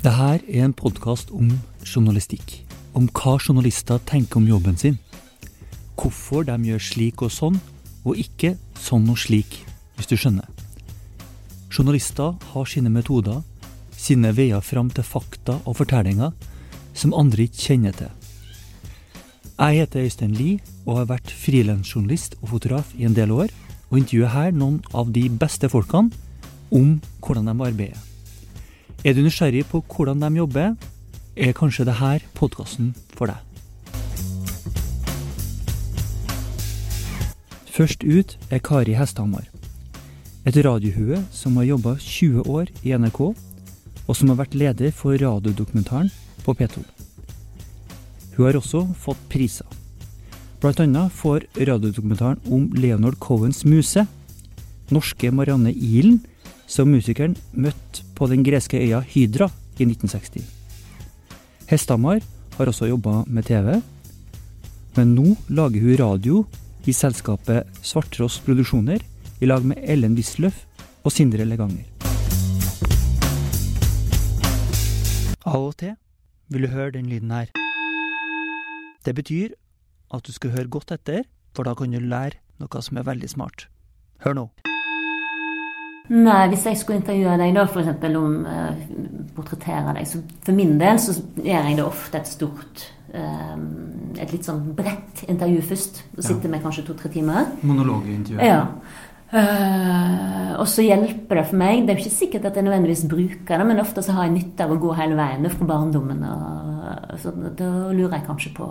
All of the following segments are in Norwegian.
Det her er en podkast om journalistikk. Om hva journalister tenker om jobben sin. Hvorfor de gjør slik og sånn, og ikke sånn og slik, hvis du skjønner. Journalister har sine metoder, sine veier fram til fakta og fortellinger som andre ikke kjenner til. Jeg heter Øystein Lie og har vært frilansjournalist og fotograf i en del år, og intervjuer her noen av de beste folkene om hvordan de arbeider. Er du nysgjerrig på hvordan de jobber, er kanskje dette podkasten for deg. Først ut er Kari Hesthamar. Et radiohue som har jobba 20 år i NRK, og som har vært leder for radiodokumentaren på P2. Hun har også fått priser. Blant annet får radiodokumentaren om Leonard Cohens muse, norske Marianne Ihlen, som musikeren møtte på den greske øya Hydra i 1960. Hesthamar har også jobba med TV, men nå lager hun radio i selskapet Svarttross Produksjoner i lag med Ellen Wisløff og Sindre Leganger. Av og til vil du høre den lyden her. Det betyr at du skal høre godt etter, for da kan du lære noe som er veldig smart. Hør nå. Nei, hvis jeg skulle intervjue deg, da, f.eks. om uh, portrettere deg, så for min del så gjør jeg det ofte et stort um, Et litt sånn bredt intervju først. Da sitter vi ja. kanskje to-tre timer. Monologintervju. Ja. Uh, og så hjelper det for meg. Det er jo ikke sikkert at jeg nødvendigvis bruker det, men ofte så har jeg nytte av å gå hele veien fra barndommen. Og, så da lurer jeg kanskje på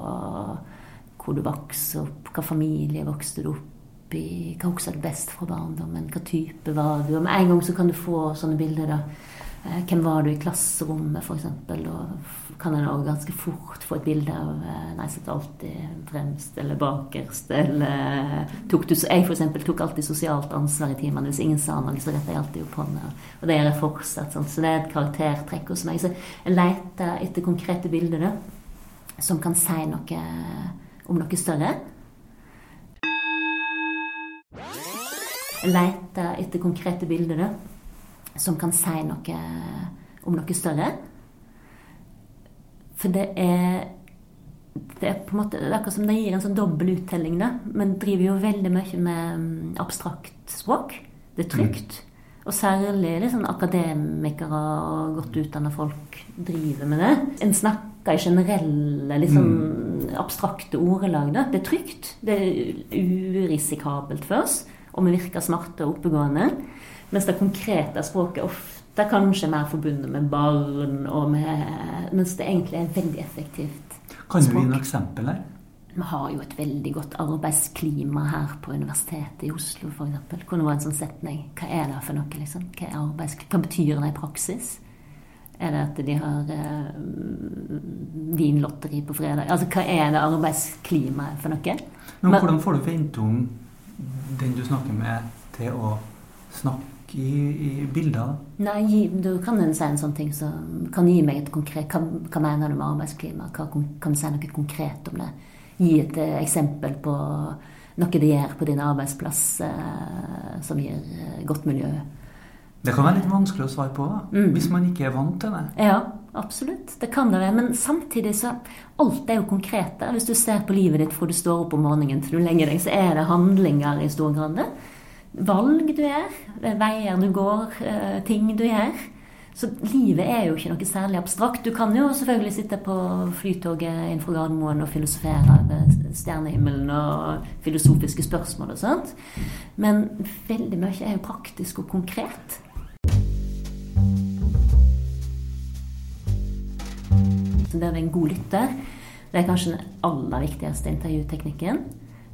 hvor du vokste opp, hva familie vokste du opp i, hva husker du best fra barndommen, hva type var du? Og med en gang så kan du få sånne bilder. da Eh, hvem var du i klasserommet, f.eks.? Og kan en òg ganske fort få et bilde av eh, Nei, satt alltid fremst eller bakerst, eller tok du, Jeg f.eks. tok alltid sosialt ansvar i timene. Hvis ingen sa noe, så retta jeg alltid opp hånda. Og det gjør jeg fortsatt. Sånn. Så det er et karaktertrekk hos meg. Så jeg leter etter konkrete bilder da, som kan si noe om noe større. Jeg leter etter konkrete bilder da som kan si noe om noe større. For det er det er på en måte, det er akkurat som det gir en sånn dobbel uttelling. da. Men driver jo veldig mye med mm, abstrakt språk. Det er trygt. Mm. Og særlig liksom, akademikere og godt utdanna folk driver med det. En snakker i generelle, liksom, mm. abstrakte ordelag. Da. Det er trygt. Det er urisikabelt for oss. Og vi virker smarte og oppegående. Mens det konkrete språket ofte kanskje er mer forbundet med barn, og med, mens det egentlig er veldig effektivt. Kan du gi noen eksempel her? Vi har jo et veldig godt arbeidsklima her på Universitetet i Oslo, f.eks. Kunne vært en sånn setning. Hva er det for noe, liksom? Hva, Hva betyr det i praksis? Er det at de har eh, vinlotteri på fredag? Altså, hva er det arbeidsklimaet for noe? Men hvordan får du om den du snakker med, til å snakke i, i bilder? Nei, du kan si en sånn ting som kan gi meg et konkret Hva, hva mener du med arbeidsklima? Hva, kan du si noe konkret om det? Gi et eh, eksempel på noe de gjør på din arbeidsplass eh, som gir uh, godt miljø. Det kan være litt vanskelig å svare på da, mm. hvis man ikke er vant til det. Ja, absolutt. Det kan det være. Men samtidig så Alt er jo konkret. Hvis du ser på livet ditt fra du står opp om morgenen til du legger deg, så er det handlinger i stor grad valg du gjør, veier du går, eh, ting du gjør. Så livet er jo ikke noe særlig abstrakt. Du kan jo selvfølgelig sitte på flytoget inn fra Gardermoen og filosofere ved stjernehimmelen og filosofiske spørsmål og sånt. Men veldig mye er jo praktisk og konkret. Så det å være en god lytter, det er kanskje den aller viktigste intervjuteknikken.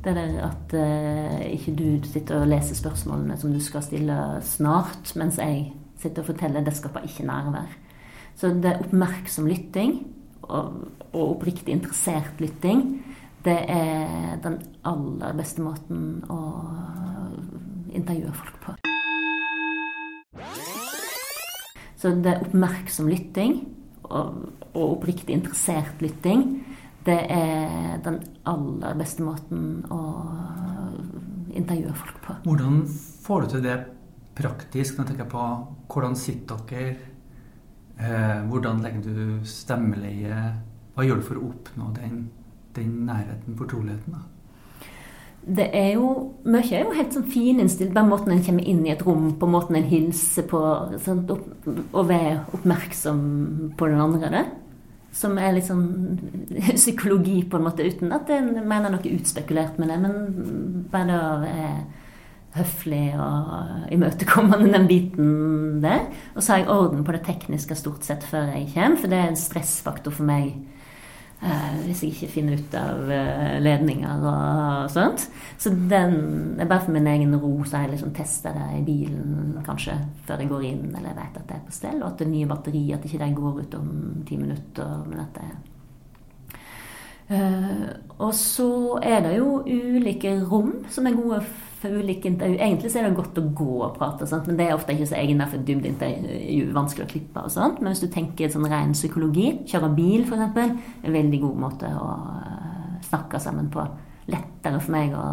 Det er at uh, ikke du sitter og leser spørsmålene som du skal stille snart, mens jeg sitter og forteller. Det skaper ikke nærvær. Så det er oppmerksom lytting og, og oppriktig interessert lytting. Det er den aller beste måten å intervjue folk på. Så det er oppmerksom lytting og, oppriktig interessert lytting det er den aller beste måten å intervjue folk på. Hvordan får du til det praktisk? Når jeg tenker på hvordan sitter dere Eh, hvordan legger du stemmeleie? Hva gjør du for å oppnå den, den nærheten, fortroligheten? da? Det er jo, Mye er jo helt sånn fininnstilt. Bare måten en kommer inn i et rom på, måten en hilser på, sånn, og være oppmerksom på den andre. Det. Som er litt sånn psykologi, på en måte, uten at en mener noe utspekulert med det. Men bare å være høflig og imøtekommende den biten der. Og så har jeg orden på det tekniske stort sett før jeg kommer, for det er en stressfaktor for meg hvis jeg ikke finner ut av uh, ledninger og sånt. Så den er bare for min egen ro, så jeg liksom testa det i bilen kanskje før jeg går inn, eller vet at det er på stell, og at det er nye batterier, at ikke de går ut om ti minutter. men at det uh, Og så er det jo ulike rom som er gode intervju. Egentlig så er det godt å gå og prate, sant? men det er ofte ikke så egnet for intervju, Vanskelig å klippe og sånt. Men hvis du tenker sånn ren psykologi, kjøre bil f.eks., en veldig god måte å eh, snakke sammen på. Lettere for meg å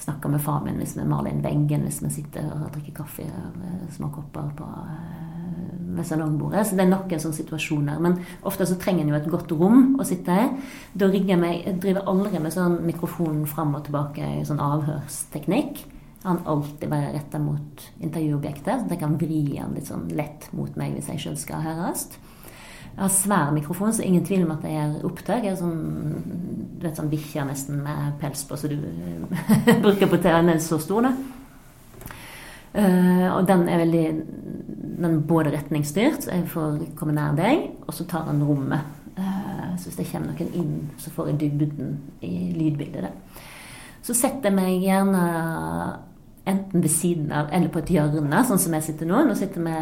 snakke med far min hvis vi maler inn veggen, hvis vi sitter og drikker kaffe og småkopper på eh, ved salongbordet. Så det er noen sånne situasjoner. Men ofte så trenger en jo et godt rom å sitte i. Da rigger jeg meg Jeg driver aldri med sånn mikrofonen fram og tilbake i sånn avhørsteknikk. Han alltid være retta mot intervjuobjektet, så jeg kan vri han litt sånn lett mot meg hvis jeg sjøl skal høres. Jeg har svær mikrofon, så ingen tvil om at jeg gjør opptak. Jeg er sånn, du vet, sånn bikkje nesten med pels på, så du bruker på TV. Den er så stor, da. Uh, og den er veldig Den både retningsstyrt, så jeg får komme nær deg, og så tar den rommet. Uh, så hvis det kommer noen inn, så får jeg dybden i lydbildet. Det. Så setter jeg meg gjerne enten ved siden av eller på et hjørne, sånn som jeg sitter nå. Nå sitter vi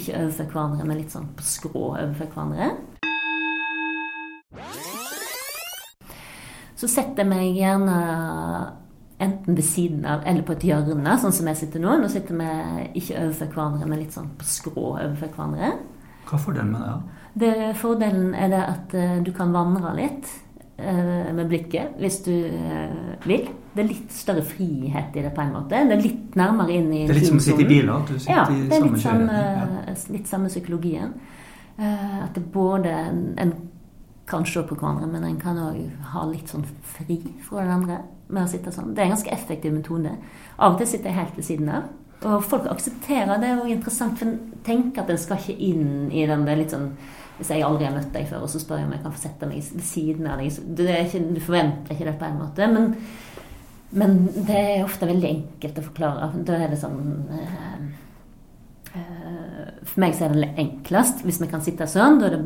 ikke overfor hverandre, men litt sånn på skrå overfor hverandre. Så setter jeg meg gjerne enten ved siden av eller på et hjørne, sånn som jeg sitter nå. Nå sitter vi ikke overfor hverandre, men litt sånn på skrå overfor hverandre. Hva er fordelen med det? det fordelen er det at uh, du kan vandre litt uh, med blikket hvis du uh, vil. Det er litt større frihet i det på en måte. Det er litt nærmere inn i Det er litt som å sitte i biler? Du sitter ja, i det er samme litt samme, kjøreretning? Ja. litt samme psykologien. at det både en kan se på hverandre, men en kan òg ha litt sånn fri fra den andre med å sitte sånn. Det er en ganske effektiv metode. Av og til sitter jeg helt ved siden av. Og folk aksepterer det, og interessant, for en tenker at en skal ikke inn i den det er litt sånn Hvis jeg aldri har møtt deg før, og så spør jeg om jeg kan få sette meg ved siden av deg ikke, Du forventer ikke det på en måte. Men, men det er ofte veldig enkelt å forklare. Da er det sånn eh, For meg så er det enklest hvis vi kan sitte sånn. Da er det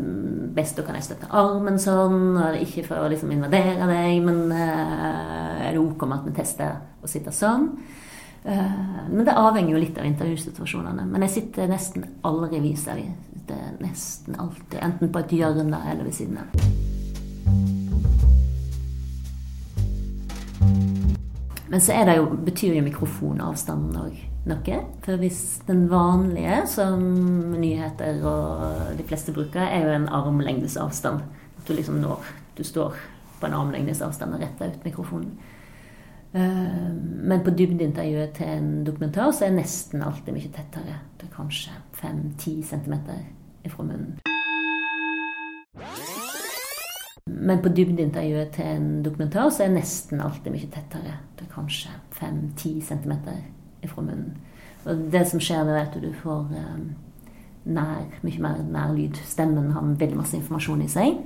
best du kan støtte armen sånn. Og ikke for å liksom invadere deg, men uh, er det ok om at vi tester å sitte sånn? Uh, Men det avhenger jo litt av intervjusituasjonene. Men jeg sitter nesten aldri vis-à-vis. Det er nesten alltid enten på et hjørne eller ved siden av. Men så er det jo, betyr jo mikrofonavstanden òg noe. For hvis den vanlige, som nyheter og de fleste bruker, er jo en armlengdes avstand. At du liksom når Du står på en armlengdes avstand og retter ut mikrofonen. Eh, Men på dybdeintervjuet til en dokumentar så er nesten alltid mye tettere. Det er kanskje 5-10 cm ifra munnen. Men på dybdeintervjuet til en dokumentar så er nesten alltid mye tettere. Det er kanskje 5-10 cm ifra munnen. Og det som skjer, det er at du får eh, nær, mye mer nærlyd. Stemmen har veldig masse informasjon i seg.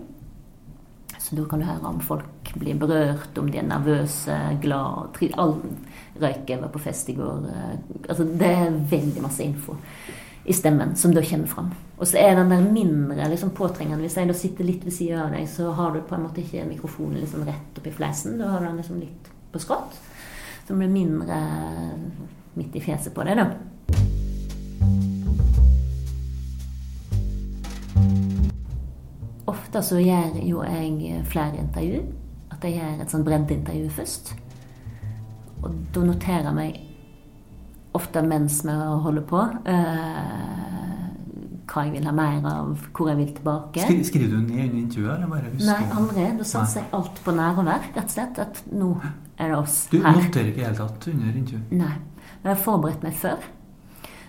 Så da kan du høre om folk blir berørt, om de er nervøse, glad all Røyken var på fest i går. eh, Altså, det er veldig masse info i stemmen som da kommer fram. Og så er den der mindre liksom, påtrengende. Hvis jeg da sitter litt ved siden av deg, så har du på en måte ikke mikrofonen liksom rett oppi fleisen. Da har du den liksom litt på skrått. Så blir mindre midt i fjeset på deg, da. Ofte så gjør jo jeg flere intervju. At jeg gjør et sånn breddeintervju først. Og da noterer jeg meg ofte mens vi holder på eh, hva jeg vil ha mer av, hvor jeg vil tilbake. Skri, skriver du ned under intervjuet, eller bare husker Nei, aldri. Da satser jeg alt på nærvær, rett og slett. At nå er det oss Du her. noterer ikke i det hele tatt under intervjuet? Nei. Jeg har forberedt meg før.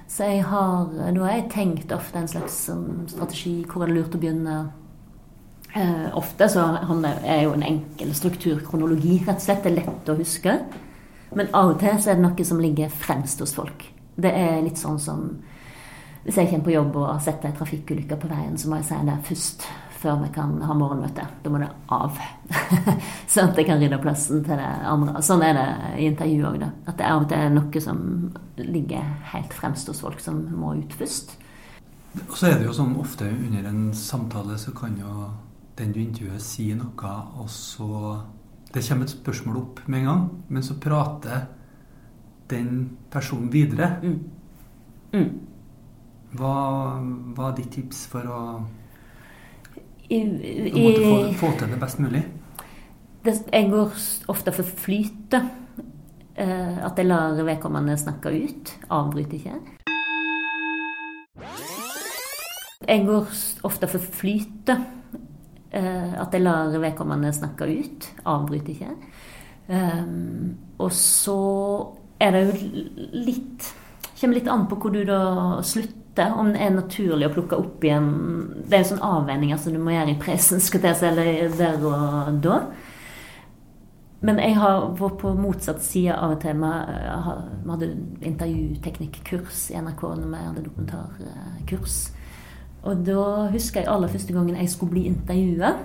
Så jeg har, da har jeg tenkt ofte en slags sånn strategi. Hvor er det lurt å begynne? Eh, ofte så er jo en enkel strukturkronologi rett og slett. Det er lett å huske. Men av og til så er det noe som ligger fremst hos folk. Det er litt sånn som hvis jeg kommer på jobb og har sett ei trafikkulykke på veien, så må jeg si det først før vi kan ha morgenmøte. Da må det av. sånn at jeg kan rydde plassen til det andre. Sånn er det i intervju òg, At det av og til er noe som ligger helt fremst hos folk, som må ut først. Og så er det jo sånn ofte under en samtale så kan jo den du intervjuer, si noe, og så Det kommer et spørsmål opp med en gang, men så prater den personen videre. Mm. Mm. Hva, hva er ditt tips for å i, i, få, få, til det best mulig? Det, jeg går ofte for flytet. Eh, at jeg lar vedkommende snakke ut. Avbryter ikke. Jeg går ofte for flytet. Eh, at jeg lar vedkommende snakke ut. Avbryter ikke. Um, og så er det jo litt Kommer litt an på hvor du da slutter vite om det er naturlig å plukke opp igjen Det er jo sånne avveininger som du må gjøre i presen, si, eller der og da. Men jeg har vært på motsatt side av og til. Vi hadde intervjuteknikkurs i NRK når vi hadde dokumentarkurs. Og da husker jeg aller første gangen jeg skulle bli intervjua.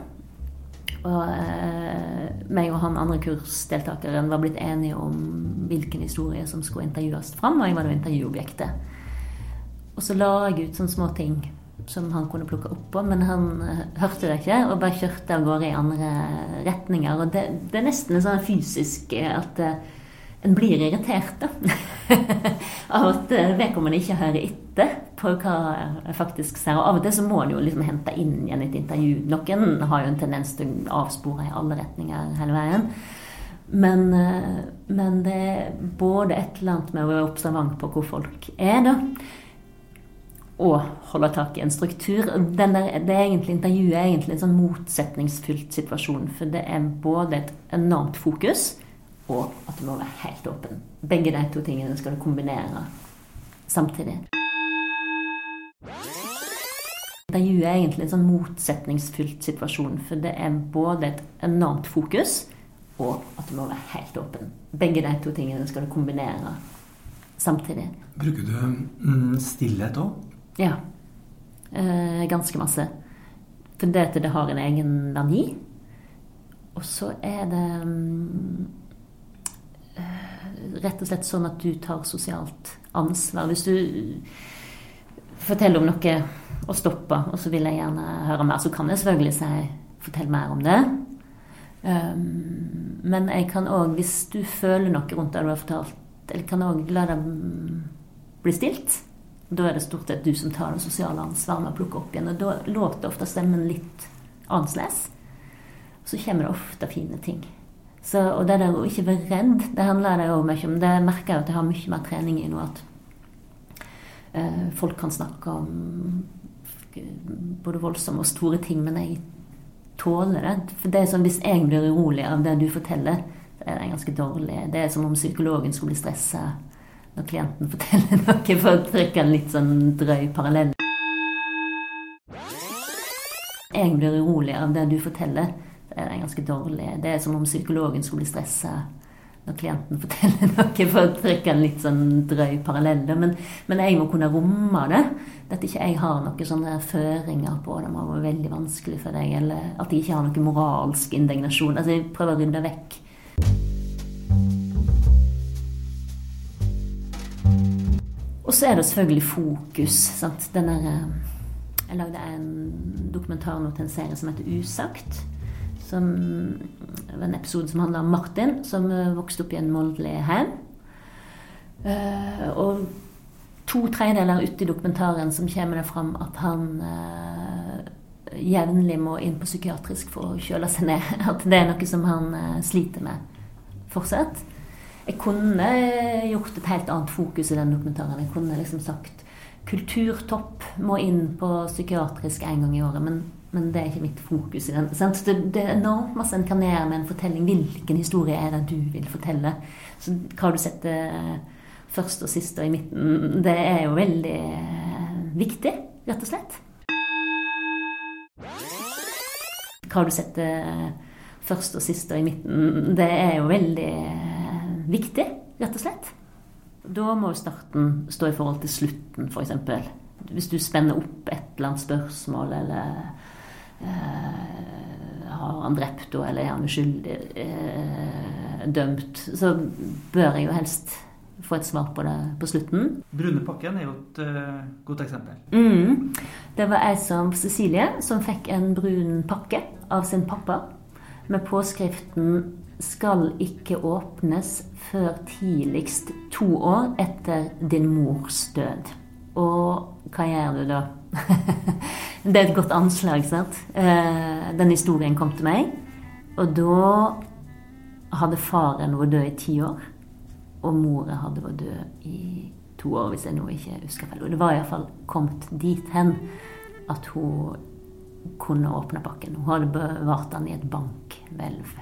Og eh, meg og han andre kursdeltakeren var blitt enige om hvilken historie som skulle intervjues fram, og jeg var da intervjuobjektet. Og så la jeg ut sånne små ting som han kunne plukke opp på, men han uh, hørte det ikke og bare kjørte av gårde i andre retninger. Og det, det er nesten sånn fysisk at uh, en blir irritert da. av at vedkommende ikke hører etter på hva jeg faktisk ser. Og av og til så må en jo liksom hente inn igjen et intervju. Noen har jo en tendens til å avspore i alle retninger hele veien. Men, men det er både et eller annet med å være observant på hvor folk er, da og holde tak i en struktur. Der, det er egentlig, intervjuet er egentlig en sånn motsetningsfylt situasjon. For det er både et enormt fokus og at du må være helt åpen. Begge de to tingene skal du kombinere samtidig. Intervjuet er egentlig en sånn motsetningsfylt situasjon. For det er både et enormt fokus og at du må være helt åpen. Begge de to tingene skal du kombinere samtidig. Bruker du mm, stillhet òg? Ja. Eh, ganske masse. For det at det har en egen verdi. Og så er det um, rett og slett sånn at du tar sosialt ansvar. Hvis du forteller om noe og stopper, og så vil jeg gjerne høre mer, så kan jeg selvfølgelig si 'fortell mer om det'. Um, men jeg kan òg, hvis du føler noe rundt det du har fortalt, eller kan òg la det bli stilt. Da er det stort sett du som tar det sosiale ansvaret med å plukke opp igjen. Og da låter ofte stemmen litt annerledes. Så kommer det ofte fine ting. Så, og det der å ikke være redd, det handler det òg mye om. Det merker jeg at jeg har mye mer trening i nå. At eh, folk kan snakke om både voldsomme og store ting, men jeg tåler det. For det er sånn, Hvis jeg blir urolig av det du forteller, så er det ganske dårlig. Det er som om psykologen skulle bli stressa når klienten forteller noe, for å trekke en litt sånn drøy parallell. Jeg blir urolig av det du forteller. Det er ganske dårlig. Det er som om psykologen skulle bli stressa når klienten forteller noe, for å trekke en litt sånn drøy parallell. Men, men, jeg må kunne romme det. At ikke jeg har noen sånne føringer på det må være veldig vanskelig for deg, eller at jeg ikke har noen moralsk indignasjon. Altså, jeg prøver å rydde vekk Og så er det selvfølgelig fokus. Sant? Denne, eh, jeg lagde en dokumentar nå til en serie som heter Usagt. Som var en episode som handler om Martin, som eh, vokste opp i en voldelig hjem. Uh, og to tredjedeler ute i dokumentaren som kommer det fram at han jevnlig må inn på psykiatrisk for å kjøle seg ned. At det er noe som han sliter med fortsatt. Jeg kunne gjort et helt annet fokus i den dokumentaren. Jeg kunne liksom sagt kulturtopp må inn på psykiatrisk en gang i året. Men, men det er ikke mitt fokus i den. Det, det, er enormt masse en kan gjøre med en fortelling. Hvilken historie er det du vil fortelle? Så hva du setter først og sist og i midten, det er jo veldig viktig, rett og slett. Hva du setter først og sist og i midten, det er jo veldig viktig, rett og slett. Da må starten stå i forhold til slutten, f.eks. Hvis du spenner opp et eller annet spørsmål, eller eh, har han drept henne, eller er han uskyldig eh, dømt, så bør jeg jo helst få et svar på det på slutten. Brunepakken er jo et uh, godt eksempel. Mm. Det var ei som Cecilie som fikk en brun pakke av sin pappa med påskriften 'Skal ikke åpnes før tidligst to år etter din mors død'. Og hva gjør du da? det er et godt anslag, sant? Eh, den historien kom til meg. Og da hadde faren vært død i ti år. Og mora hadde vært død i to år, hvis jeg nå ikke husker feil. Og det var iallfall kommet dit hen at hun kunne åpne pakken. Hun hadde bevart den i et bankhvelv.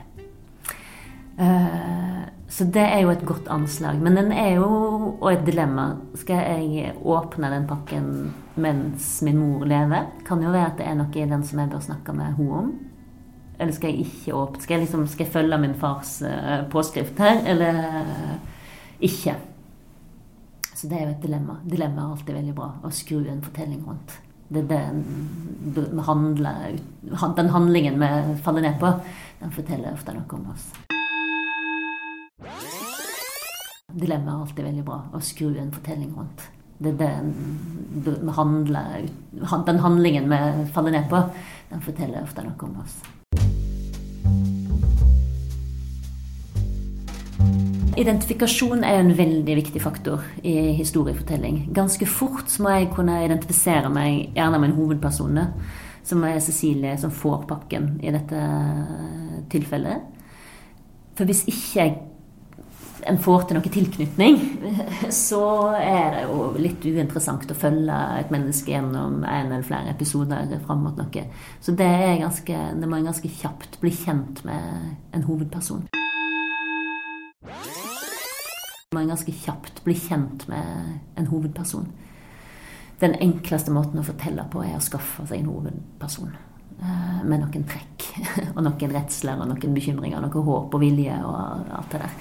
Uh, så det er jo et godt anslag. Men den er jo og et dilemma. Skal jeg åpne den pakken mens min mor lever? Kan jo være at det er noe i den som jeg bør snakke med henne om. Eller skal jeg ikke åpne? Skal jeg, liksom, skal jeg følge min fars uh, påskrift her, eller ikke? Så det er jo et dilemma. Dilemma er alltid veldig bra. Å skru en fortelling rundt. Det er handler, den handlingen vi faller ned på, den forteller ofte noe om oss. Dilemma er alltid veldig bra. Å skru en fortelling rundt. Det er handler, den handlingen vi faller ned på, den forteller ofte noe om oss. Identifikasjon er en veldig viktig faktor i historiefortelling. Ganske fort må jeg kunne identifisere meg gjerne med en hovedperson, som er Cecilie, som får pakken i dette tilfellet. For hvis ikke en får til noe tilknytning, så er det jo litt uinteressant å følge et menneske gjennom en eller flere episoder fram mot noe. Så det, ganske, det må en ganske kjapt bli kjent med en hovedperson man ganske kjapt bli kjent med en hovedperson. Den enkleste måten å fortelle på er å skaffe seg en hovedperson. Eh, med noen trekk og noen redsler og noen bekymringer, noe håp og vilje og alt det der.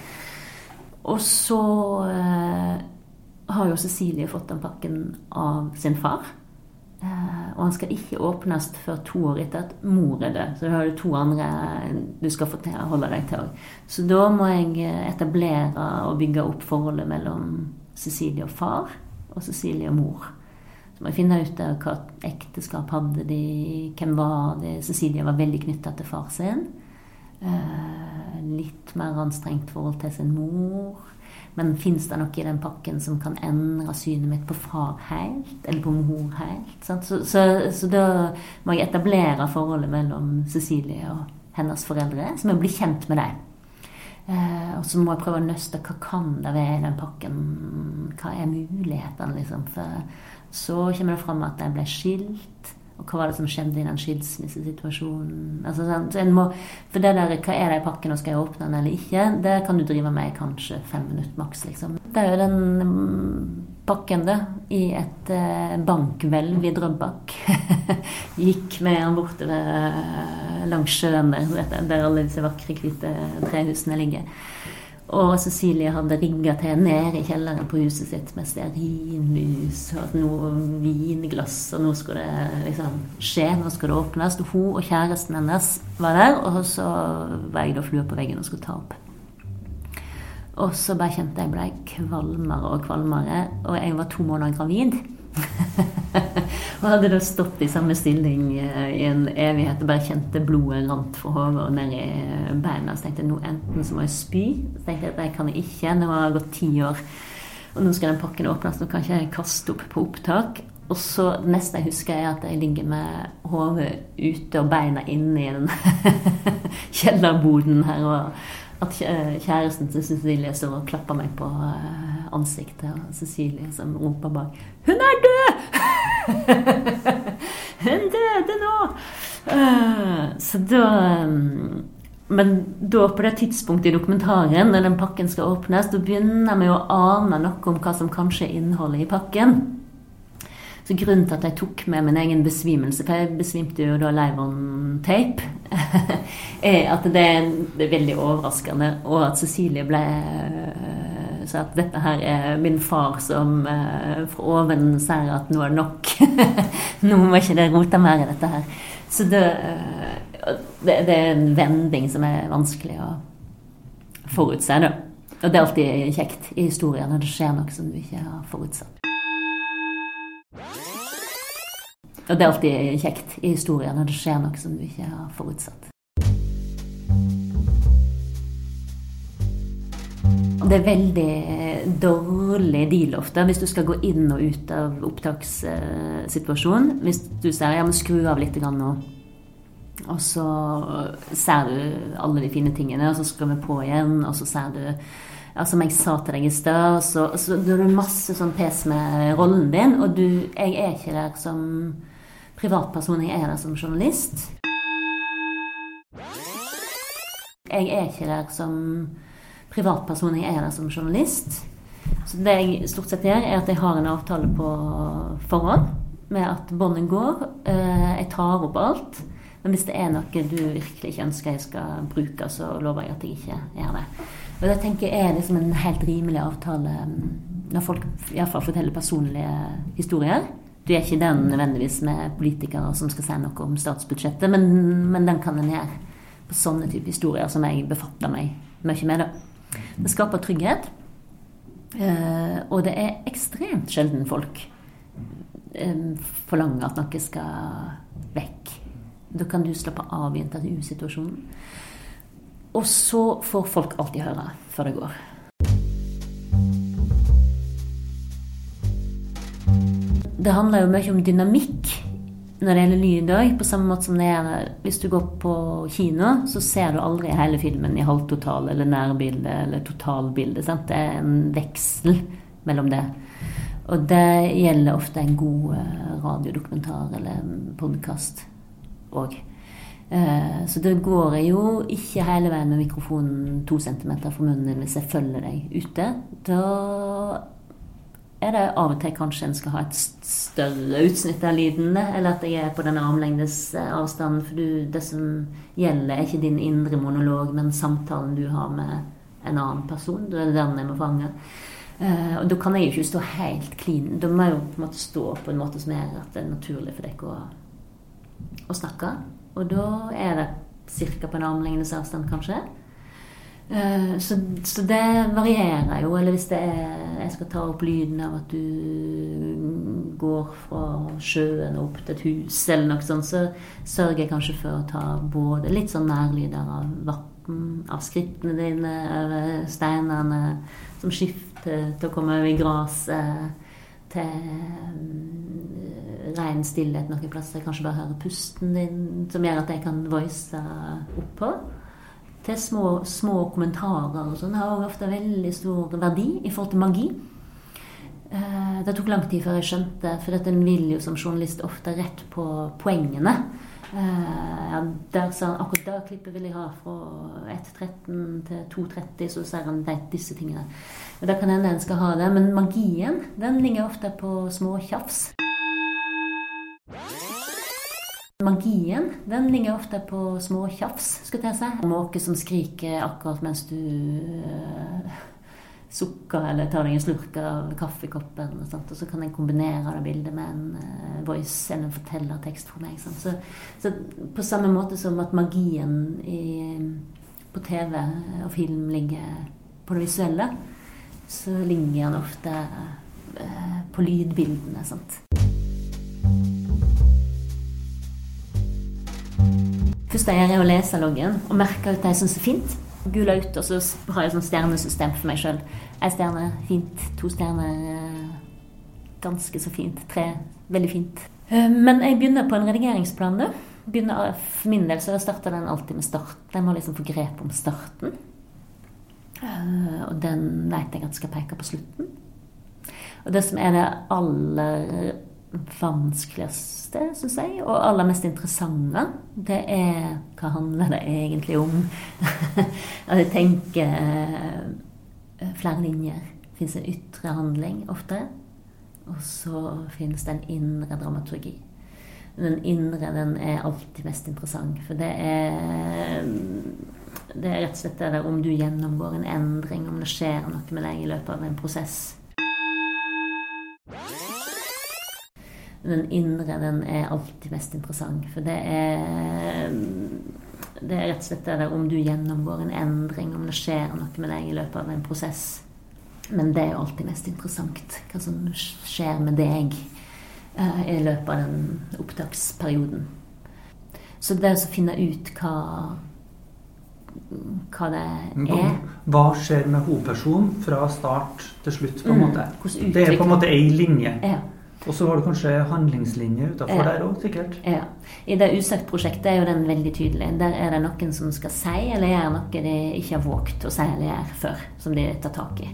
Og så eh, har jo Cecilie fått den pakken av sin far. Eh, og han skal ikke åpnes før to år etter at mor er død. Så da har du to andre du skal få til å holde deg til òg. Så da må jeg eh, etablere og bygge opp forholdet mellom Cecilie og far og Cecilie og mor. Så må jeg finne ut hva ekteskap hadde de, hvem var de. Cecilie var veldig knytta til far sin. Eh, litt mer anstrengt forhold til sin mor. Men fins det noe i den pakken som kan endre synet mitt på far helt, eller på mor helt? Så, så, så, da må jeg etablere forholdet mellom Cecilie og hennes foreldre, så må jeg bli kjent med dem. Eh, og så må jeg prøve å nøste hva kan det være i den pakken. Hva er mulighetene, liksom? For så kommer det fram at de ble skilt. Og hva var det som skjedde i den skilsmissesituasjonen? Altså, sånn, må, for det der, Hva er det i pakken, og skal jeg åpne den eller ikke? Det kan du drive med i kanskje fem minutter maks. Liksom. Det er jo den mm, pakken, det, i et eh, bankhvelv i Drøbak. Gikk med han bortover eh, langs sjøen der, der alle disse vakre, hvite trehusene ligger. Og Cecilie hadde rigga til nede i kjelleren på huset sitt med stearinlys og noe vinglass, og nå skulle det liksom skje, nå skulle det åpnes. Og hun og kjæresten hennes var der, og så var jeg da flua på veggen og skulle ta opp. Og så bare kjente jeg ble kvalmere og kvalmere, og jeg var to måneder gravid. Og hadde da stått i samme stilling eh, i en evighet og bare kjente blodet rant fra hodet og ned i beina. Så tenkte jeg nå enten så må jeg spy. Så tenkte jeg at det kan jeg ikke. Nå har det gått ti år. Og nå skal den pakken åpnes. Nå kan ikke jeg kaste opp på opptak. Og så det neste jeg husker, er at jeg ligger med hodet ute og beina inne i den kjellerboden her. Og at kjæresten til Cecilie står og klapper meg på eh, ansiktet, og Cecilie som roper bak 'Hun er død!' Hun døde nå! Uh, så da um, Men da på det tidspunktet i dokumentaren, når den pakken skal åpnes, da begynner vi å ane noe om hva som kanskje er innholdet i pakken. Så grunnen til at jeg tok med min egen besvimelse, for jeg besvimte jo da live on tape, er at det er, veldig overraskende, og at Cecilie ble så at dette her er min far som uh, fra oven sier at nå er det nok. nå må ikke det rote mer i dette her. Så det, uh, det, det, er en vending som er vanskelig å forutse. Da. Og det er alltid kjekt i historien når det skjer noe som du ikke har forutsett. Og det er alltid kjekt i historien når det skjer noe som du ikke har forutsatt. Det er veldig dårlig deal ofte hvis du skal gå inn og ut av opptakssituasjonen. Hvis du sier ja, men skru av litt nå, og så ser du alle de fine tingene, og så skrur vi på igjen, og så ser du ja, Som jeg sa til deg i stad, så, så du har masse sånn pes med rollen din, og du Jeg er ikke der som privatperson, jeg er der som journalist. Jeg er ikke der som privatperson, jeg er der som journalist. Så det jeg stort sett gjør, er at jeg har en avtale på forhånd med at båndet går. Eh, jeg tar opp alt. Men hvis det er noe du virkelig ikke ønsker jeg skal bruke, så lover jeg at jeg ikke gjør det. Og det tenker jeg er liksom en helt rimelig avtale mm, når folk iallfall forteller personlige historier. Du er ikke den nødvendigvis med politikere som skal si noe om statsbudsjettet, men, men den kan en gjøre på sånne type historier som jeg befatter meg mye med. det. Det skaper trygghet. Uh, og det er ekstremt sjelden folk um, forlanger at noe skal vekk. Da kan du slappe av i intervjusituasjonen. Og så får folk alltid høre før det går. Det handler jo mye om dynamikk når det gjelder lyd òg, på samme måte som det er hvis du går på kino, så ser du aldri hele filmen i halvtotal eller nærbilde eller totalbilde. Sant? Det er en veksel mellom det. Og det gjelder ofte en god eh, radiodokumentar eller podkast òg. Eh, så det går jo ikke hele veien med mikrofonen to centimeter fra munnen din hvis jeg følger deg ute. Da er det av og til kanskje en skal ha et større utsnitt av lyden, eller at jeg er på den armlengdes eh, avstanden. For du, det som gjelder, er ikke din indre monolog, men samtalen du har med en annen person. Det er den jeg må fange. Uh, og da kan jeg jo ikke stå helt clean. Da må jeg jo på en måte stå på en måte som gjør at det er naturlig for dere å, å snakke. Og da er det ca. på en armlengdes avstand, kanskje. Eh, så, så, det varierer jo. Eller hvis det er jeg skal ta opp lyden av at du går fra sjøen opp til et hus, eller noe sånt, så sørger jeg kanskje for å ta både litt sånn nærlyder av vann, av skrittene dine, over steinene som skifter til å komme over i gresset, til eh, ren stillhet noen plasser. Kanskje bare høre pusten din, som gjør at jeg kan voice oppå til små, små kommentarer og sånn, har ofte veldig stor verdi i forhold til magi. Eh, det tok lang tid før jeg skjønte, for dette vil jo som journalist ofte rett på poengene. Eh, ja, der sa han akkurat det klippet vil jeg ha fra 1.13 til 2.30, så sier han disse tingene. Da kan hende en skal ha det, men magien den ligger ofte på små tjafs. Magien den ligger ofte på små tjafs, skal jeg si. Måke som skriker akkurat mens du uh, sukker eller tar deg en slurk av kaffekoppen. Og, sånt, og så kan en kombinere det bildet med en uh, voice eller en fortellertekst for meg. Så, så, på samme måte som at magien i, på TV og film ligger på det visuelle, så ligner han ofte uh, på lydbildene. sant? Først jeg å lese loggen og merke ut det jeg syns er fint. Gula ut, og så har jeg et stjernesystem for meg sjøl. Ei stjerne, fint. To stjerner, eh, ganske så fint. Tre, veldig fint. Eh, men jeg begynner på en redigeringsplan, da. For min del så starter den alltid med start. Jeg må liksom få grep om starten. Eh, og den vet jeg at skal peke på slutten. Og det som er det aller vanskeligste, syns jeg, og aller mest interessante, det er hva handler det egentlig om? At jeg tenker eh, flere linjer. Det fins en ytre handling ofte, og så finnes det en indre dramaturgi. Den indre den er alltid mest interessant, for det er det er rett og slett det der om du gjennomgår en endring, om det skjer noe med deg i løpet av en prosess. Den indre den er alltid mest interessant, for det er det er rett og slett det der om du gjennomgår en endring, om det skjer noe med deg i løpet av en prosess. Men det er jo alltid mest interessant. Hva som skjer med deg uh, i løpet av den opptaksperioden. Så det å finne ut hva hva det er. Hva skjer med hovedpersonen fra start til slutt? på en Mm. måte? Det er på en måte ei linje. Ja. Og så har du kanskje handlingslinje utafor Ja. der òg, sikkert. Ja. I det Usagt-prosjektet er jo den veldig tydelig. Der er det noen som skal si eller gjøre noe de ikke har våget å si eller gjøre før, som de tar tak i.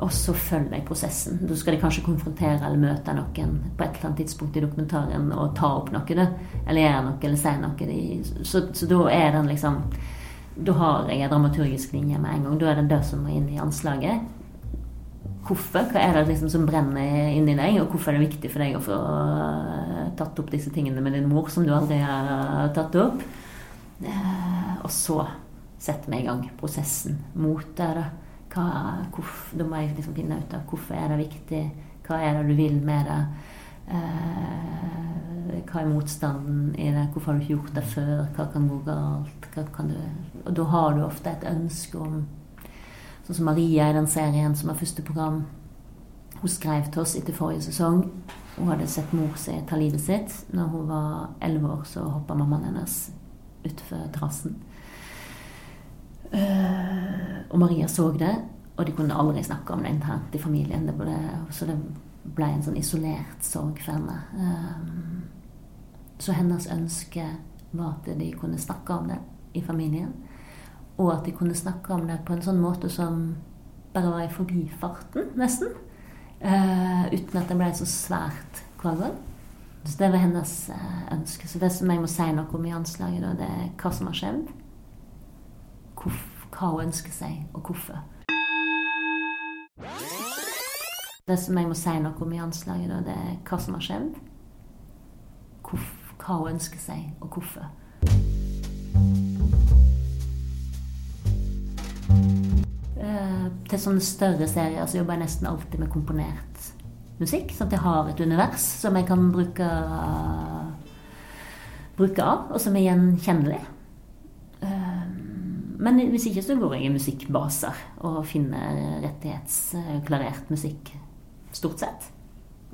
Og så følger jeg prosessen. Da skal de kanskje konfrontere eller møte noen på et eller annet tidspunkt i dokumentaren og ta opp noe. Eller gjøre noe, eller si noe. Så, så da er den liksom Da har jeg en dramaturgisk linje med en gang. Da er det det som må inn i anslaget. Hvorfor? Hva er det liksom som brenner inni deg, og hvorfor er det viktig for deg å få eh, tatt opp disse tingene med din mor som du aldri har tatt opp? Eh, og så setter vi i gang prosessen mot det. Da, hva, hvor, da må jeg liksom finne ut av hvorfor er det viktig, hva er det du vil med det? Eh, hva er motstanden i det? Hvorfor har du ikke gjort det før? Hva kan gå galt? Kan og da har du ofte et ønske om Sånn som Maria i den serien som er første program. Hun skrev til oss etter forrige sesong. Hun hadde sett mor si ta livet sitt. Når hun var elleve år, så hoppa mammaen hennes utfor terrassen. Eh, og Maria så det, og de kunne aldri snakke om det internt i familien. Det ble, så det ble en sånn isolert sorg for henne. Eh, så hennes ønske var at de kunne snakke om det i familien. Og at de kunne snakke om det på en sånn måte som bare var i forbifarten, nesten. Eh, uten at det ble så svært hver gang. Så det var hennes eh, ønske. Så det som jeg må si noe om i anslaget, det er hva som har skjedd. Hva hun ønsker seg, og hvorfor. Det som jeg må si noe om i anslaget, da, det er hva som har skjedd. Hva hun ønsker seg, og hvorfor. Eh, til sånne større serier så jobber jeg nesten alltid med komponert musikk. Sånn at jeg har et univers som jeg kan bruke, bruke av, og som er gjenkjennelig. Eh, Men hvis ikke så går jeg i musikkbaser og finner rettighetsklarert musikk, stort sett.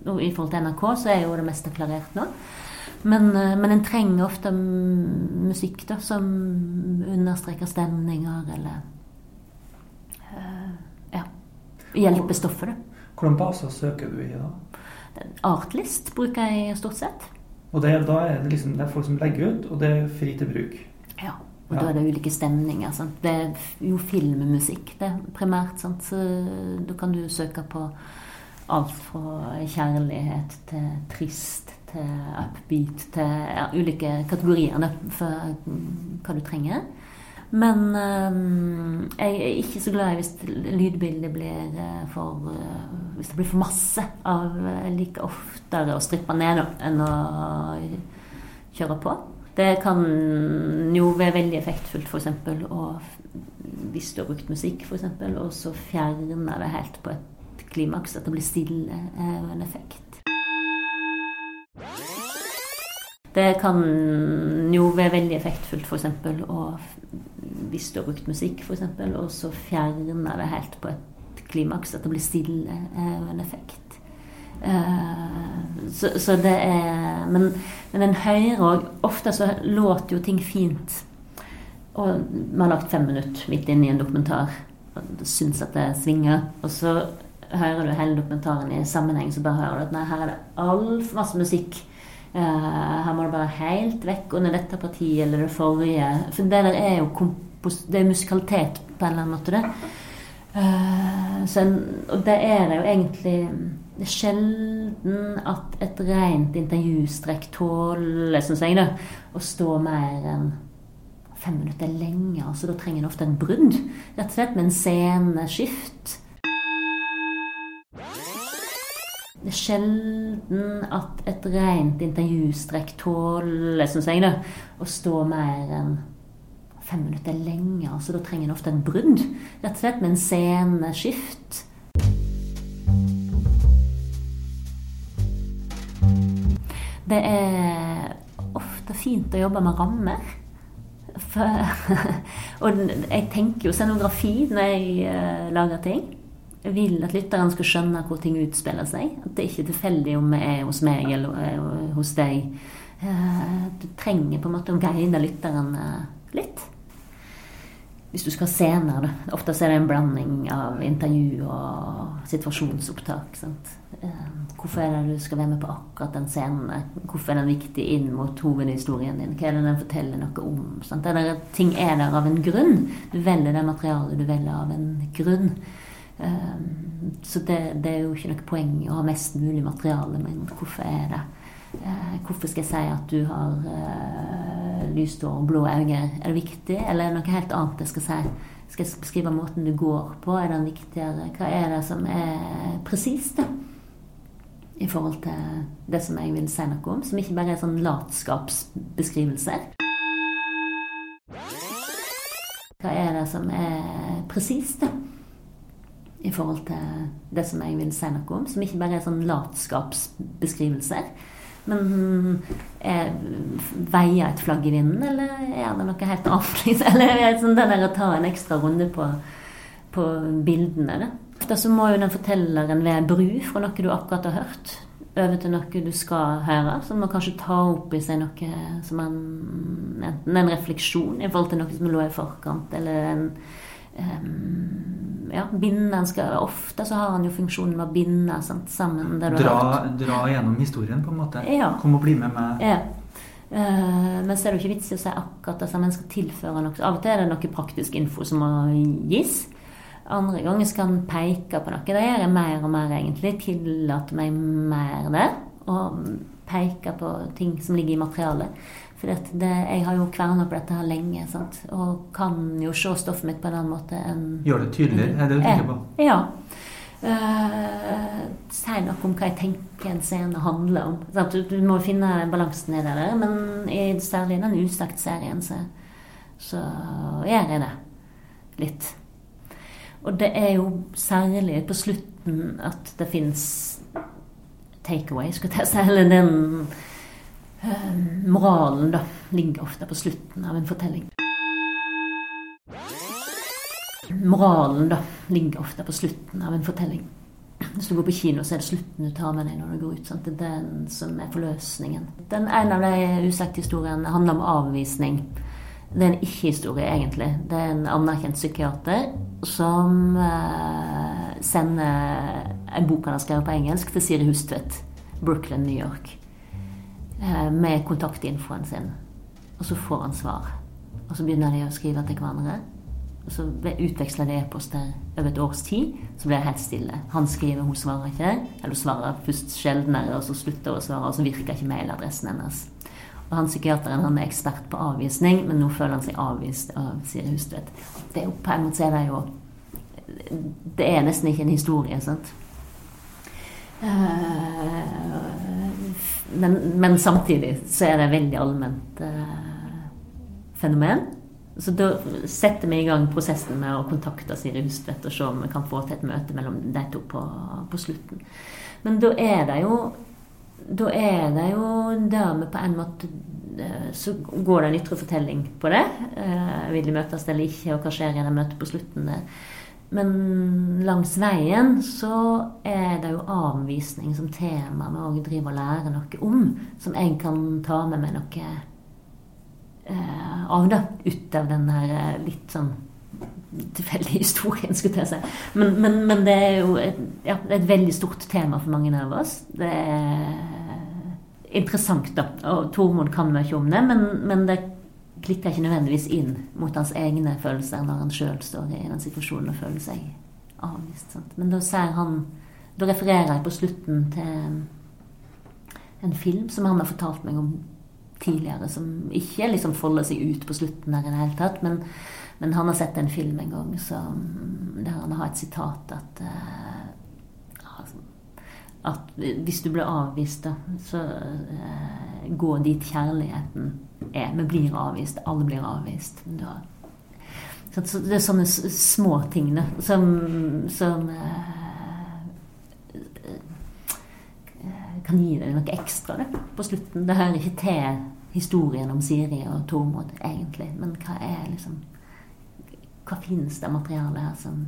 Og I forhold til NRK så er jo det meste klarert nå. Men, eh, men en trenger ofte musikk da, som understreker stemninger, eller uh, Ja. Hjelper stoffet, da. Hvordan baser søker du i da? Artlist bruker jeg stort sett. Og det, da er det liksom det er folk som legger ut, og det er fri til bruk. Ja. Og Ja. da er det ulike stemninger. Sant? Det er jo filmmusikk, det primært. Sant? Så da kan du søke på alt fra kjærlighet til trist til upbeat til ja, ulike kategorier for mm, hva du trenger. Men øhm, jeg er ikke så glad hvis lydbildet blir eh, for eh, Hvis det blir for masse av Jeg liker oftere å strippe ned enn å kjøre på. Det kan jo være veldig effektfullt, f.eks. Hvis du har brukt musikk, f.eks., og så fjerne det helt på et klimaks, at det blir stille, er en effekt. Det kan jo være veldig effektfullt, f.eks., hvis du har brukt musikk, f.eks., og så fjerne det helt på et klimaks, at det blir stille, er en effekt. Eh, så, så det er Men, men en hører òg Ofte så låter jo ting fint. Og vi har lagt fem minutter midt inn i en dokumentar og syns at det svinger. Og så hører du hele dokumentaren i sammenheng, så bare hører du at nei, her er det altfor masse musikk. Eh, her må du bare helt vekk under dette partiet eller det forrige. For det der er jo det er musikalitet på en eller annen måte, det. Eh, så og det er det jo egentlig Det er sjelden at et rent intervjustrekk tåler, syns jeg, da, å stå mer enn fem minutter lenger. Så da trenger en ofte en brudd. Rett og slett med en sceneskift. Det er sjelden at et rent intervjustrekk tåler, syns jeg, da, å stå mer enn fem minutter lenger. Så da trenger en ofte en brudd. Rett og slett med en sceneskift. Det er ofte fint å jobbe med rammer. For, og jeg tenker jo scenografi når jeg uh, lager ting. Jeg vil at lytteren skal skjønne hvor ting utspiller seg. At det ikke er tilfeldig om vi er hos meg eller uh, hos deg. Uh, du trenger på en måte å guide lytteren litt hvis du skal ha scener, da. Ofte er det en blanding av intervju og situasjonsopptak. Sant? Eh, hvorfor er det du skal være med på akkurat den scenen? Hvorfor er den viktig inn mot hovedhistorien din? Hva er det den forteller noe om? Sant? Er det, ting er der av en grunn. Du velger det materialet du velger av en grunn. Eh, så det, det er jo ikke noe poeng å ha mest mulig materiale, men hvorfor er det? Eh, hvorfor skal jeg si at du har uh, lyst hår og blå øyne? Er det viktig, eller er det noe helt annet jeg skal si? Skal jeg beskrive måten du går på? Er den viktigere? Hva er det som er presist? I forhold til det som jeg vil si noe om, som ikke bare er sånn latskapsbeskrivelser. Hva er det som er presist? I forhold til det som jeg vil si noe om, som ikke bare er sånn latskapsbeskrivelser. Men er, veier et flagg i vinden, eller er det noe helt annet? Eller er det sånn det der å ta en ekstra runde på, på bildene? Da? Ofte så må jo den fortelleren være bru fra noe du akkurat har hørt, over til noe du skal høre. Så må kanskje ta opp i seg noe som en, enten en refleksjon i forhold til noe som lå i forkant, eller en um, ja, binde skal, Ofte så har han jo funksjonen med å binde sant, sammen det du dra, har hørt. Dra gjennom historien, på en måte. Ja. Kom og bli med meg. Ja. Uh, men så er det jo ikke vits i å si akkurat det samme. En skal tilføre noe. Av og til er det noe praktisk info som må gis. Andre ganger skal en peke på noe. Det gjør jeg mer og mer, egentlig. Tillater meg mer det. Og peke på ting som ligger i materialet. For det, jeg har jo kverna på dette her lenge sant? og kan jo se stoffet mitt på en annen måte enn Gjør det tydeligere, er det du tenker på? Ja. Uh, si noe om hva jeg tenker en scene handler om. Sant? Du, må finne balansen i det der. Men i, særlig i den usagt-serien så, så gjør jeg det litt. Og det er jo særlig på slutten at det fins takeaway, skulle jeg si. Eller den moralen da, ligger ofte på slutten av en fortelling. Moralen da, ligger ofte på slutten av en fortelling. Hvis du går på kino, så er det slutten du tar med deg når du går ut. Sant? Det er den som er forløsningen. Den ene av de usagte historiene handler om avvisning. Det er en ikke-historie, egentlig. Det er en anerkjent psykiater som uh, sender en bok han har skrevet på engelsk, til Siri Hustvedt. Brooklyn, New York. Eh, med kontaktinfoen sin. Og så får han svar. Og så begynner de å skrive til hverandre. Og så utveksler de e-poster over et års tid. Så blir det helt stille. Han skriver, hun svarer ikke. Eller hun svarer først sjeldnere, og så slutter hun å svare, og så virker ikke mailadressen hennes. Og han psykiateren han er ekspert på avvisning, men nå føler han seg avvist av Siri Hustvedt. Det er jo på en måte er det jo Det er nesten ikke en historie, sant? Uh, men, men, samtidig så er det et veldig allment eh, fenomen. Så da setter vi i gang prosessen med å kontakte Siri Hustvedt og se om vi kan få til et møte mellom de to på, på slutten. Men da er det jo da er det jo dermed på en måte eh, Så går det en ytre fortelling på det. Eh, vil de møtes eller ikke, og hva skjer i det møtet på slutten? der men langs veien så er det jo avvisning som tema vi òg driver og lærer noe om. Som jeg kan ta med meg noe eh, av, da. Ut av den her eh, litt sånn tilfeldige historien, skulle jeg si. Men, men, men det er jo et, ja, et, veldig stort tema for mange av oss. Det er interessant, da. Og Tormod kan mye om det, men, men det klikker ikke nødvendigvis inn mot hans egne følelser når han sjøl står i den situasjonen og føler seg avvist. Sant? Men da ser han Da refererer jeg på slutten til en film som han har fortalt meg om tidligere, som ikke liksom folder seg ut på slutten der i det hele tatt. Men, men han har sett en film en gang som, der han har et sitat at uh, at hvis du blir avvist, da, så uh, gå dit kjærligheten er. Vi blir avvist. Alle blir avvist. Da, så det er sånne små ting da, som, som uh, kan gi deg noe ekstra da, på slutten. Det hører ikke til historien om Siri og Tormod, egentlig. Men hva er liksom Hva finnes det materiale her som,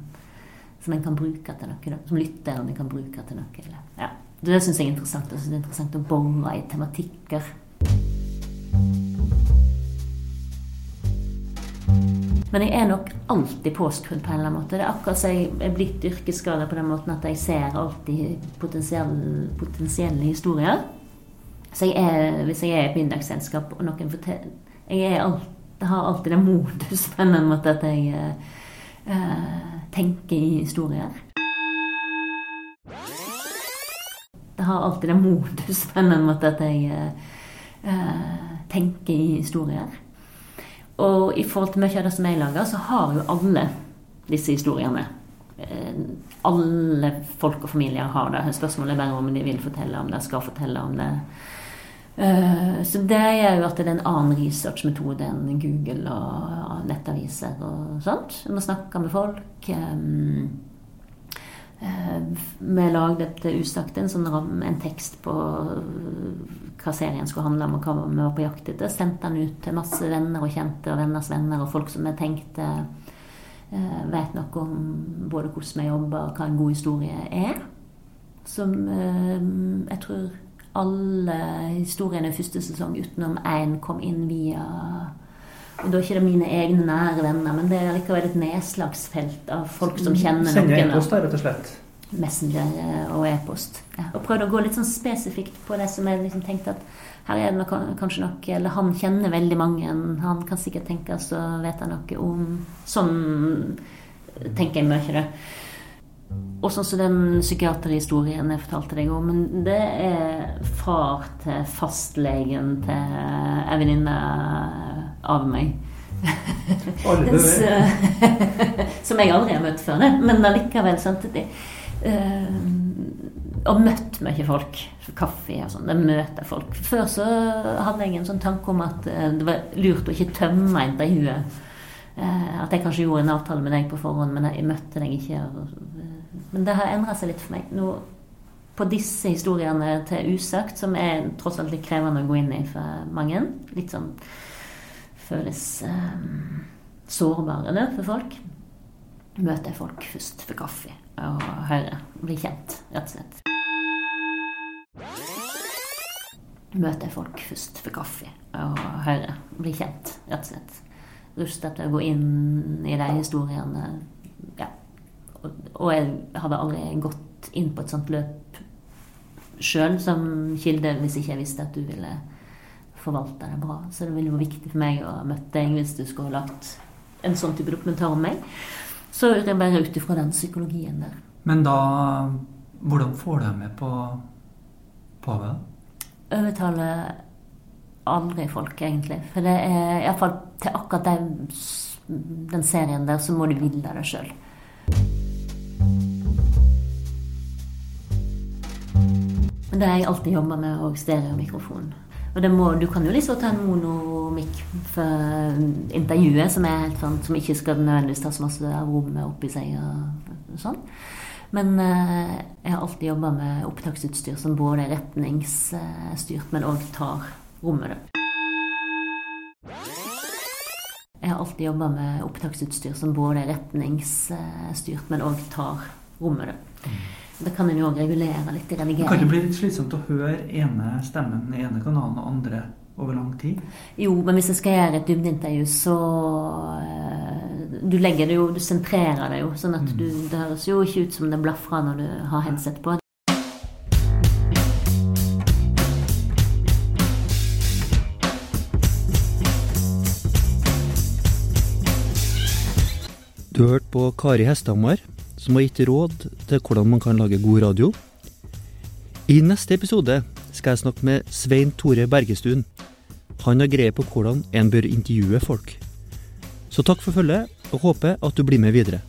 som en kan bruke til noe? Da? Som lytterne kan bruke til noe? Eller? Ja. Det syns jeg er interessant. Det er interessant å bore i tematikker. Men jeg er nok alltid påskrudd på en eller annen måte. Det er akkurat som jeg er blitt yrkesskada på den måten at jeg ser alltid potensielle, potensielle historier. Så jeg er, hvis jeg er i et middagsselskap og noen forteller Jeg alt, har alltid den modus på en måte at jeg uh, tenker i historier. Har alltid den modus på en måte at jeg eh, tenker i historier. Og i forhold til mye av det som jeg lager, så har jo alle disse historiene. Eh, alle folk og familier har det. Spørsmålet er bare om de vil fortelle om det, skal fortelle om det. Eh, så det gjør jo at det er en annen researchmetode enn Google og nettaviser og sånt. Vi snakker med folk. Eh, vi lagde til Usagt en, sånn, en tekst på hva serien skulle handle om, og hva vi var på jakt etter. Sendte den ut til masse venner og kjente og venners venner og folk som vi tenkte eh, vet noe om både hvordan vi jobber, og hva en god historie er. Som eh, jeg tror alle historiene i første sesong utenom én kom inn via Da er ikke det mine egne nære venner, men det er likevel et nedslagsfelt av folk som kjenner noen. Sender e-post, rett og slett? Messenger eh, og e-post. Ja. Og prøvde å gå litt sånn spesifikt på det som jeg liksom tenkte at her er det nok, kanskje nok Eller han kjenner veldig mange. Han kan sikkert tenkes å vite noe om Sånn tenker jeg mye, det. Og sånn som den psykiaterhistorien jeg fortalte deg om, men det er far til fastlegen til ei venninne av meg. som jeg aldri har møtt før, men allikevel. Sant? Det, Uh, og møtt mye folk. Kaffe og sånn. det møter folk. Før så hadde jeg en sånn tanke om at det var lurt å ikke tømme intervjuet. Uh, at jeg kanskje gjorde en avtale med deg på forhånd, men jeg møtte deg ikke. men det har endra seg litt for meg. Nå, på disse historiene til usagt, som er tross alt litt krevende å gå inn i for mange, litt sånn føles sårbare det for folk, møter jeg folk først for kaffe og hører. Bli kjent, rett og slett. Møter folk først for kaffe og hører. Bli kjent, rett og slett. Rustet til å gå inn i de historiene. Ja. Og jeg hadde aldri gått inn på et sånt løp sjøl som kilde hvis ikke jeg visste at du ville forvalte det bra. Så det ville vært viktig for meg å ha møtt deg hvis du skulle ha lagt en sånn type dokumentar om meg. Så det bare ut ifra den psykologien der. Men da Hvordan får du med på, Pave? Overtaler aldri folk, egentlig. For det er iallfall til akkurat den, den serien der, så må du ville det sjøl. Men det har jeg alltid jobba med, og stereomikrofon. Og må, du kan jo liksom ta en monomikk for intervjuet, som sånn, som ikke skal nødvendigvis ta så masse av rommet oppi seg og sånn. Men eh, jeg har alltid jobba med opptaksutstyr som både er retningsstyrt, men òg tar rommet. Jeg har alltid jobba med opptaksutstyr som både er retningsstyrt, men òg tar rommet. Mm. Det kan en jo òg regulere litt i redigering. Kan det bli litt slitsomt å høre ene stemmen i ene kanalen og andre over lang tid? Jo, men hvis jeg skal gjøre et dybdeintervju, så uh, Du legger det jo, du sentrerer det jo. sånn at mm. du, det høres jo ikke ut som det blafrer når du har headset på. Du har hørt på Kari Hesthamar som har gitt råd til hvordan man kan lage god radio. I neste episode skal jeg snakke med Svein Tore Bergestuen. Han har greie på hvordan en bør intervjue folk. Så takk for følget, og håper at du blir med videre.